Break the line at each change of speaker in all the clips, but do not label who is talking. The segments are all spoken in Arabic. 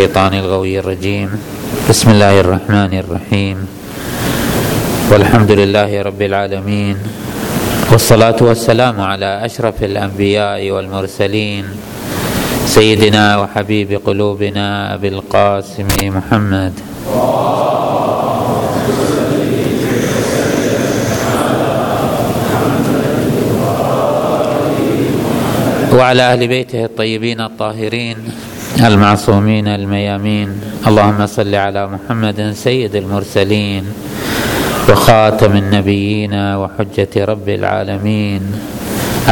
الشيطان الغوي الرجيم. بسم الله الرحمن الرحيم. والحمد لله رب العالمين. والصلاة والسلام على أشرف الأنبياء والمرسلين. سيدنا وحبيب قلوبنا أبي القاسم محمد. وعلى أهل بيته الطيبين الطاهرين. المعصومين الميامين. اللهم صل على محمد سيد المرسلين وخاتم النبيين وحجة رب العالمين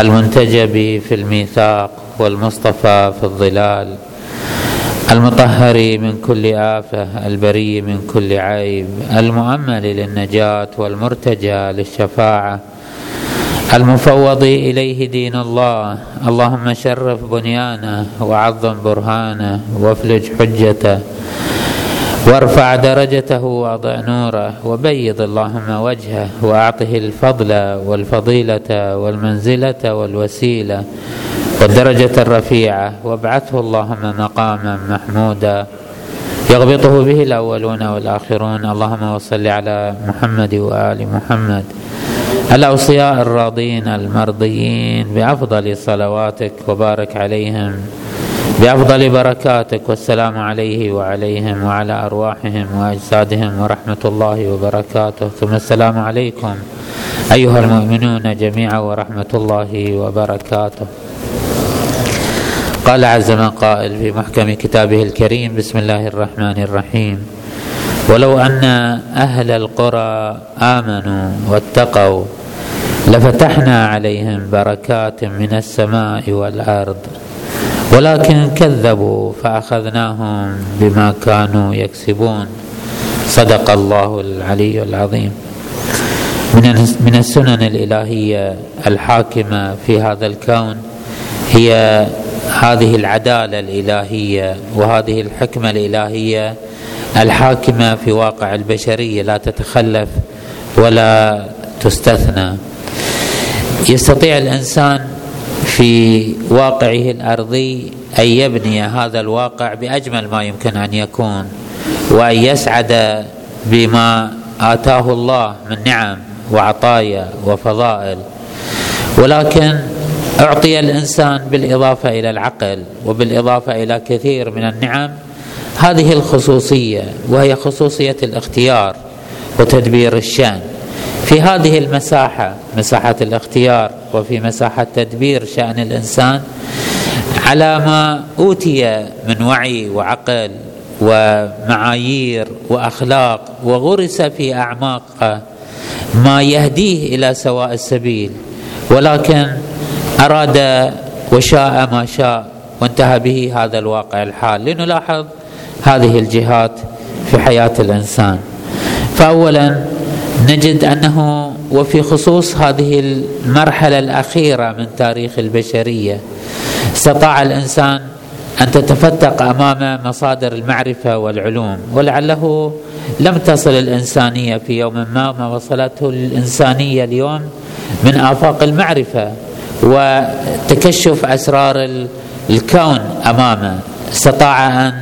المنتجب في الميثاق والمصطفى في الظلال المطهر من كل آفة البري من كل عيب المؤمل للنجاة والمرتجى للشفاعة المفوض إليه دين الله. اللهم شرف بنيانه وعظم برهانه وافلج حجته وارفع درجته وأضع نوره وبيض اللهم وجهه وأعطه الفضل والفضيلة والمنزلة والوسيلة والدرجة الرفيعة. وابعثه اللهم مقاما محمودا. يغبطه به الأولون والآخرون. اللهم وصل على محمد وآل محمد. الأوصياء الراضين المرضيين بأفضل صلواتك وبارك عليهم بأفضل بركاتك والسلام عليه وعليهم وعلى أرواحهم وأجسادهم ورحمة الله وبركاته. ثم السلام عليكم أيها المؤمنون جميعا ورحمة الله وبركاته. قال عز من قائل في محكم كتابه الكريم بسم الله الرحمن الرحيم ولو أن أهل القرى آمنوا واتقوا لفتحنا عليهم بركات من السماء والأرض ولكن كذبوا فأخذناهم بما كانوا يكسبون. صدق الله العلي العظيم. من السنن الإلهية الحاكمة في هذا الكون هي هذه العدالة الإلهية وهذه الحكمة الإلهية الحاكمة في واقع البشرية لا تتخلف ولا تستثنى. يستطيع الإنسان في واقعه الأرضي أن يبني هذا الواقع بأجمل ما يمكن أن يكون وأن يسعد بما آتاه الله من نعم وعطايا وفضائل. ولكن أعطي الإنسان بالإضافة إلى العقل وبالإضافة إلى كثير من النعم هذه الخصوصية وهي خصوصية الاختيار وتدبير الشأن. في هذه المساحة مساحة الاختيار وفي مساحة تدبير شأن الإنسان على ما أوتي من وعي وعقل ومعايير وأخلاق وغرس في اعماقه ما يهديه إلى سواء السبيل. ولكن أراد وشاء ما شاء وانتهى به هذا الواقع الحال. لنلاحظ هذه الجهات في حياة الإنسان. فاولا نجد أنه وفي خصوص هذه المرحلة الأخيرة من تاريخ البشرية استطاع الإنسان أن تتفتق أمام مصادر المعرفة والعلوم ولعله لم تصل الإنسانية في يوم ما ما وصلته الإنسانية اليوم من آفاق المعرفة وتكشف أسرار الكون أمامه. استطاع أن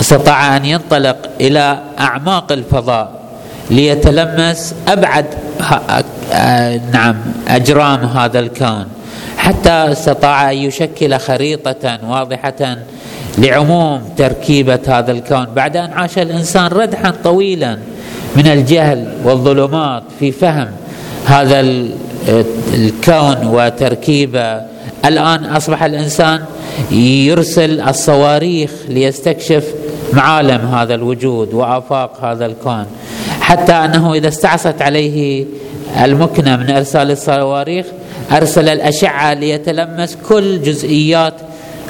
استطاع أن ينطلق إلى أعماق الفضاء ليتلمس أبعد نعم أجرام هذا الكون حتى استطاع أن يشكل خريطة واضحة لعموم تركيبة هذا الكون. بعد أن عاش الإنسان ردحا طويلا من الجهل والظلمات في فهم هذا الكون وتركيبه الآن أصبح الإنسان يرسل الصواريخ ليستكشف معالم هذا الوجود وآفاق هذا الكون. حتى أنه إذا استعصت عليه المكنة من إرسال الصواريخ أرسل الأشعة ليتلمس كل جزئيات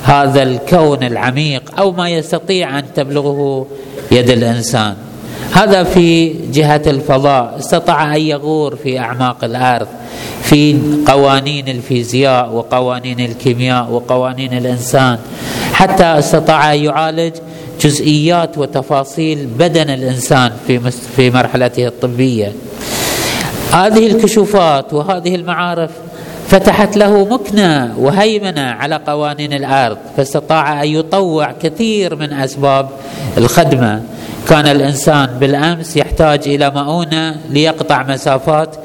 هذا الكون العميق أو ما يستطيع أن تبلغه يد الإنسان. هذا في جهة الفضاء استطاع أن يغور في أعماق الأرض في قوانين الفيزياء وقوانين الكيمياء وقوانين الإنسان. حتى استطاع أن يعالج جزئيات وتفاصيل بدن الإنسان في في مرحلته الطبية. هذه الكشوفات وهذه المعارف فتحت له مكنة وهيمنة على قوانين الأرض فاستطاع أن يطوع كثير من أسباب الخدمة. كان الإنسان بالأمس يحتاج إلى مؤونة ليقطع مسافات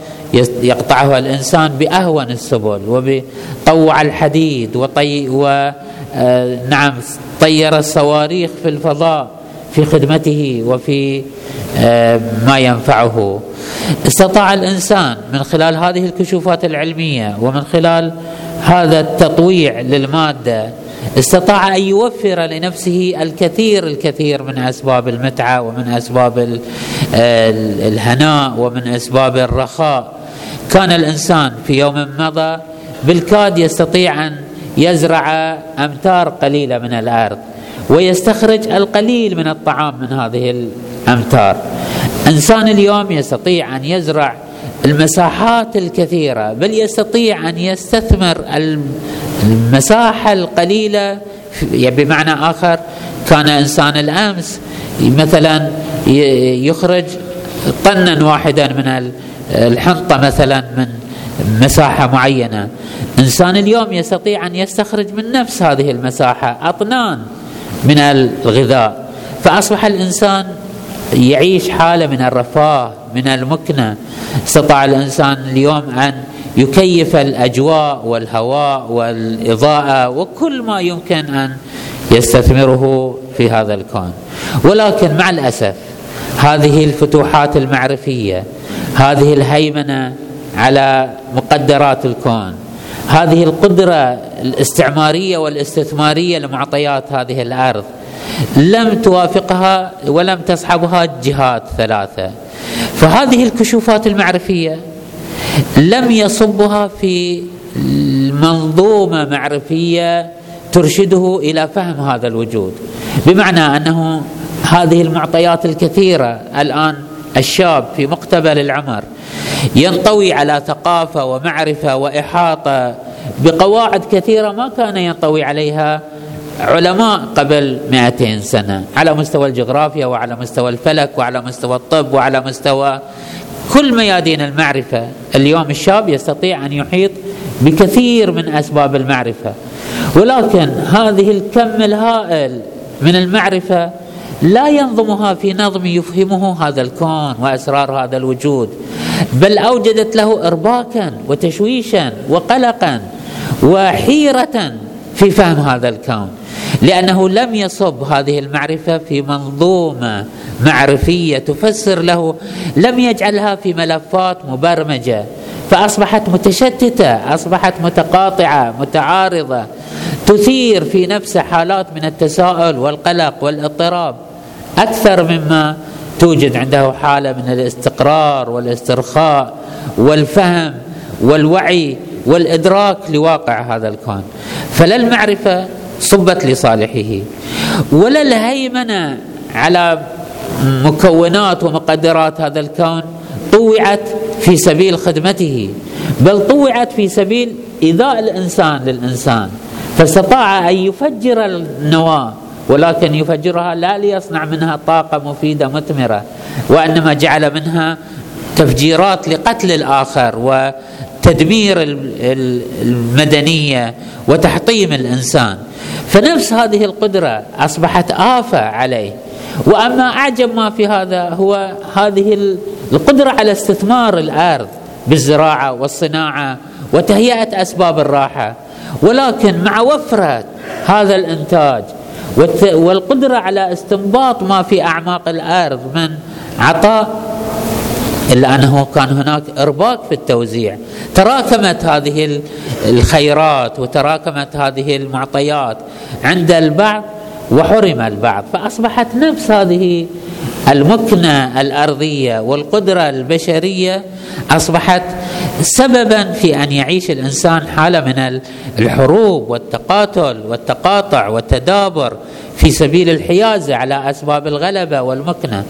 يقطعها الإنسان بأهون السبل وبطوع الحديد وطي و آه، طير الصواريخ في الفضاء. في خدمته وفي آه، ما ينفعه. استطاع الإنسان من خلال هذه الكشوفات العلمية ومن خلال هذا التطويع للمادة استطاع أن يوفر لنفسه الكثير الكثير من أسباب المتعة ومن أسباب الهناء ومن أسباب الرخاء. كان الإنسان في يوم مضى بالكاد يستطيع أن يزرع أمتار قليلة من الأرض. ويستخرج القليل من الطعام من هذه الأمتار. إنسان اليوم يستطيع أن يزرع المساحات الكثيرة بل يستطيع أن يستثمر المساحة القليلة بمعنى آخر كان إنسان الأمس مثلا يخرج طنا واحدا من الحنطة مثلا من مساحة معينة. إنسان اليوم يستطيع أن يستخرج من نفس هذه المساحة أطنان. من الغذاء. فأصبح الإنسان يعيش حالة من الرفاه من المكنة. استطاع الإنسان اليوم أن يكيف الأجواء والهواء والإضاءة وكل ما يمكن أن يستثمره في هذا الكون. ولكن مع الأسف هذه الفتوحات المعرفية هذه الهيمنة على مقدرات الكون هذه القدرة الاستعمارية والاستثمارية لمعطيات هذه الأرض. لم توافقها ولم تصحبها جهات ثلاثة. فهذه الكشوفات المعرفية لم يصبها في منظومة معرفية ترشده إلى فهم هذا الوجود. بمعنى أنه هذه المعطيات الكثيرة الآن الشاب في مقتبل العمر ينطوي على ثقافة ومعرفة وإحاطة بقواعد كثيرة ما كان ينطوي عليها علماء قبل 200 سنة على مستوى الجغرافيا وعلى مستوى الفلك وعلى مستوى الطب وعلى مستوى كل ميادين المعرفة. اليوم الشاب يستطيع أن يحيط بكثير من أسباب المعرفة. ولكن هذه الكم الهائل من المعرفة لا ينظمها في نظم يفهمه هذا الكون وأسرار هذا الوجود بل أوجدت له ارباكا وتشويشا وقلقا وحيرة في فهم هذا الكون لأنه لم يصب هذه المعرفة في منظومة معرفية تفسر له لم يجعلها في ملفات مبرمجة فأصبحت متشتتة أصبحت متقاطعة متعارضة تثير في نفسه حالات من التساؤل والقلق والإضطراب. أكثر مما توجد عنده حالة من الاستقرار والاسترخاء والفهم والوعي والإدراك لواقع هذا الكون. فلا المعرفة صبت لصالحه ولا الهيمنة على مكونات ومقدرات هذا الكون طوعت في سبيل خدمته بل طوعت في سبيل إيذاء الإنسان للإنسان. فاستطاع أن يفجر النواه ولكن يفجرها لا ليصنع منها طاقة مفيدة مثمرة وإنما جعل منها تفجيرات لقتل الآخر وتدمير المدنية وتحطيم الإنسان. فنفس هذه القدرة أصبحت آفة عليه. وأما أعجب ما في هذا هو هذه القدرة على استثمار الأرض بالزراعة والصناعة وتهيئة أسباب الراحة. ولكن مع وفرة هذا الإنتاج والقدرة على استنباط ما في أعماق الأرض من عطاء. إلا أنه كان هناك إرباك في التوزيع. تراكمت هذه الخيرات وتراكمت هذه المعطيات عند البعض وحرم البعض. فأصبحت نفس هذه المكنة الأرضية والقدرة البشرية أصبحت سببا في أن يعيش الإنسان حالة من الحروب والتقاتل والتقاطع والتدابر في سبيل الحيازه على أسباب الغلبة والمكنة.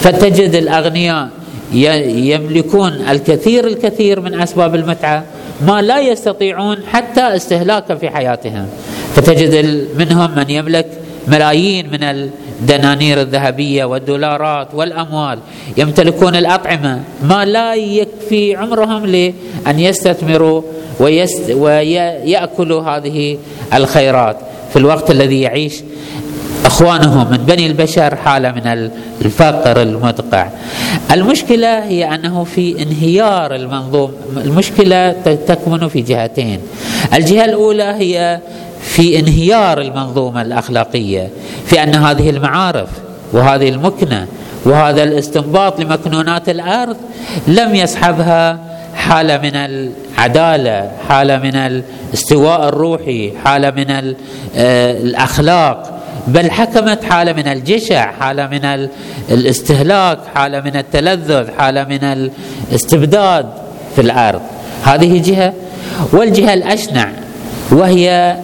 فتجد الأغنياء يملكون الكثير الكثير من أسباب المتعة ما لا يستطيعون حتى استهلاكه في حياتهم. فتجد منهم من يملك ملايين من الدنانير الذهبية والدولارات والأموال يمتلكون الأطعمة ما لا يكفي عمرهم لأن يستثمروا ويأكل هذه الخيرات في الوقت الذي يعيش اخوانهم من بني البشر حالة من الفقر المدقع. المشكلة هي أنه في انهيار المنظوم، المشكلة تكمن في جهتين. الجهة الأولى هي في انهيار المنظومة الأخلاقية، في أن هذه المعارف وهذه المكنة وهذا الاستنباط لمكنونات الأرض لم يصحبها حالة من العدالة، حالة من الاستواء الروحي، حالة من آه، الأخلاق، بل حكمت حالة من الجشع حالة من الاستهلاك حالة من التلذذ حالة من الاستبداد في الأرض. هذه جهة والجهة الأشنع وهي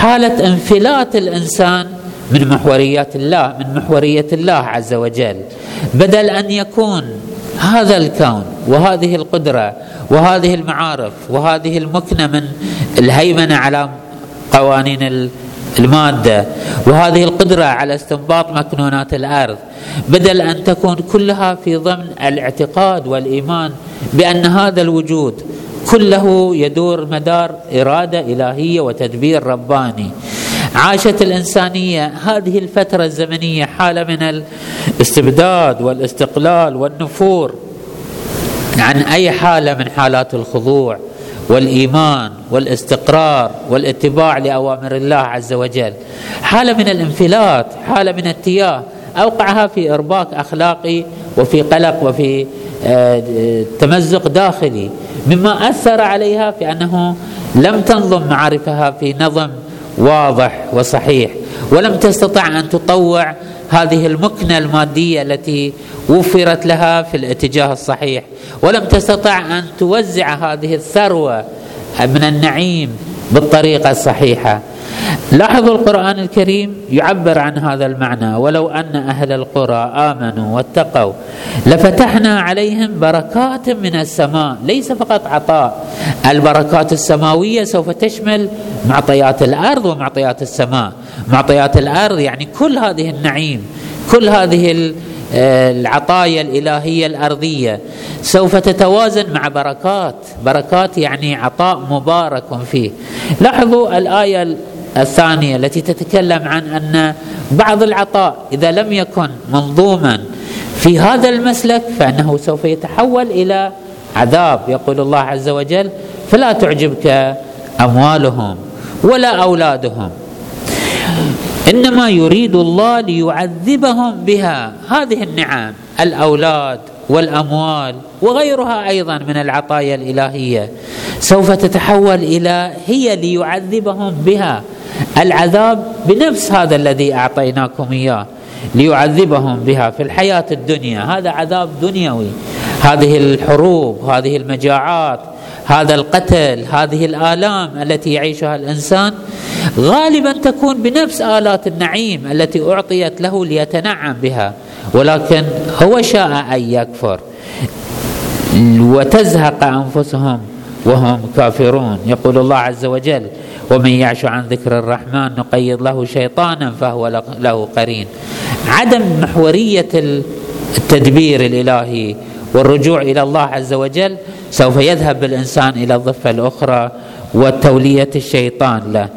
حالة انفلات الإنسان من محوريات الله من محورية الله عز وجل. بدل أن يكون هذا الكون وهذه القدرة وهذه المعارف وهذه المكنة من الهيمنة على قوانين المادة وهذه القدرة على استنباط مكنونات الأرض بدل أن تكون كلها في ضمن الاعتقاد والإيمان بأن هذا الوجود كله يدور مدار إرادة إلهية وتدبير رباني. عاشت الإنسانية هذه الفترة الزمنية حالة من الاستبداد والاستقلال والنفور عن أي حالة من حالات الخضوع والإيمان والاستقرار والاتباع لأوامر الله عز وجل. حالة من الانفلات حالة من التياه. أوقعها في إرباك أخلاقي وفي قلق وفي تمزق داخلي مما أثر عليها في أنه لم تنظم معارفها في نظم واضح وصحيح ولم تستطع أن تطوع هذه المكنة المادية التي وفرت لها في الاتجاه الصحيح ولم تستطع أن توزع هذه الثروة من النعيم بالطريقة الصحيحة. لاحظوا القرآن الكريم يعبر عن هذا المعنى ولو أن أهل القرى آمنوا واتقوا لفتحنا عليهم بركات من السماء ليس فقط عطاء البركات السماوية سوف تشمل معطيات الأرض ومعطيات السماء. معطيات الأرض يعني كل هذه النعيم كل هذه العطايا الإلهية الأرضية سوف تتوازن مع بركات. بركات يعني عطاء مبارك فيه. لاحظوا الآية الثانية التي تتكلم عن أن بعض العطاء إذا لم يكن منظوما في هذا المسلك فإنه سوف يتحول إلى عذاب. يقول الله عز وجل فلا تعجبك أموالهم ولا أولادهم إنما يريد الله ليعذبهم بها. هذه النعم الأولاد والأموال وغيرها أيضا من العطايا الإلهية سوف تتحول إلى هي ليعذبهم بها. العذاب بنفس هذا الذي أعطيناكم إياه ليعذبهم بها في الحياة الدنيا. هذا عذاب دنيوي. هذه الحروب هذه المجاعات هذا القتل هذه الآلام التي يعيشها الإنسان غالبا تكون بنفس آلات النعيم التي أعطيت له ليتنعم بها. ولكن هو شاء أن يكفر. وتزهق أنفسهم وهم كافرون. يقول الله عز وجل ومن يعش عن ذكر الرحمن نقيض له شيطانا فهو له قرين. عدم محورية التدبير الإلهي والرجوع إلى الله عز وجل سوف يذهب بالانسان إلى الضفة الأخرى وتولية الشيطان له.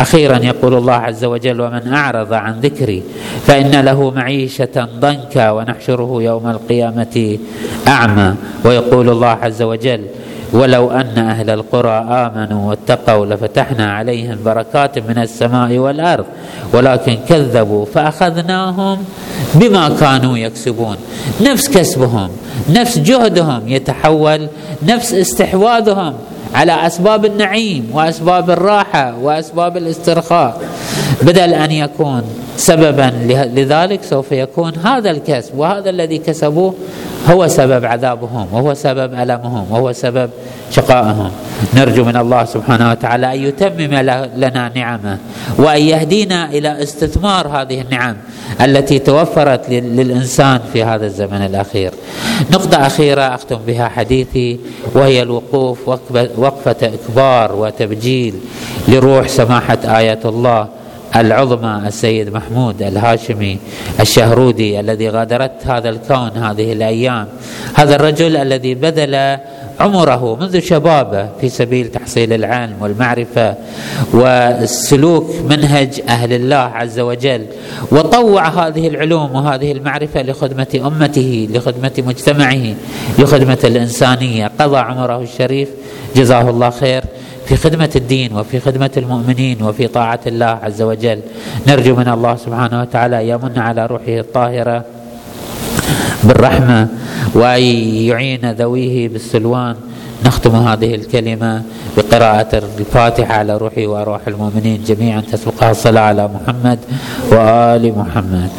أخيرا يقول الله عز وجل ومن أعرض عن ذكري فإن له معيشة ضنكا ونحشره يوم القيامة أعمى ويقول الله عز وجل ولو أن أهل القرى آمنوا واتقوا لفتحنا عليهم بركات من السماء والأرض ولكن كذبوا فأخذناهم بما كانوا يكسبون. نفس كسبهم نفس جهدهم يتحول نفس استحواذهم على أسباب النعيم وأسباب الراحة وأسباب الاسترخاء. بدل أن يكون سببا. لذلك سوف يكون هذا الكسب وهذا الذي كسبوه هو سبب عذابهم وهو سبب ألمهم وهو سبب شقائهم. نرجو من الله سبحانه وتعالى أن يتمم لنا نعمه وأن يهدينا إلى استثمار هذه النعم التي توفرت للإنسان في هذا الزمن الأخير. نقطة أخيرة أختم بها حديثي وهي الوقوف وقفة إكبار وتبجيل لروح سماحة آية الله. العظمى السيد محمود الهاشمي الشهرودي الذي غادرت هذا الكون هذه الأيام. هذا الرجل الذي بذل عمره منذ شبابه في سبيل تحصيل العلم والمعرفة والسلوك منهج أهل الله عز وجل. وطوع هذه العلوم وهذه المعرفة لخدمة أمته لخدمة مجتمعه لخدمة الإنسانية. قضى عمره الشريف. جزاه الله خير. في خدمة الدين وفي خدمة المؤمنين وفي طاعة الله عز وجل. نرجو من الله سبحانه وتعالى يمن على روحه الطاهرة بالرحمة وأن يعين ذويه بالسلوان. نختم هذه الكلمة بقراءة الفاتحة على روحي وأرواح المؤمنين. جميعا تسبقها الصلاة على محمد وآل محمد.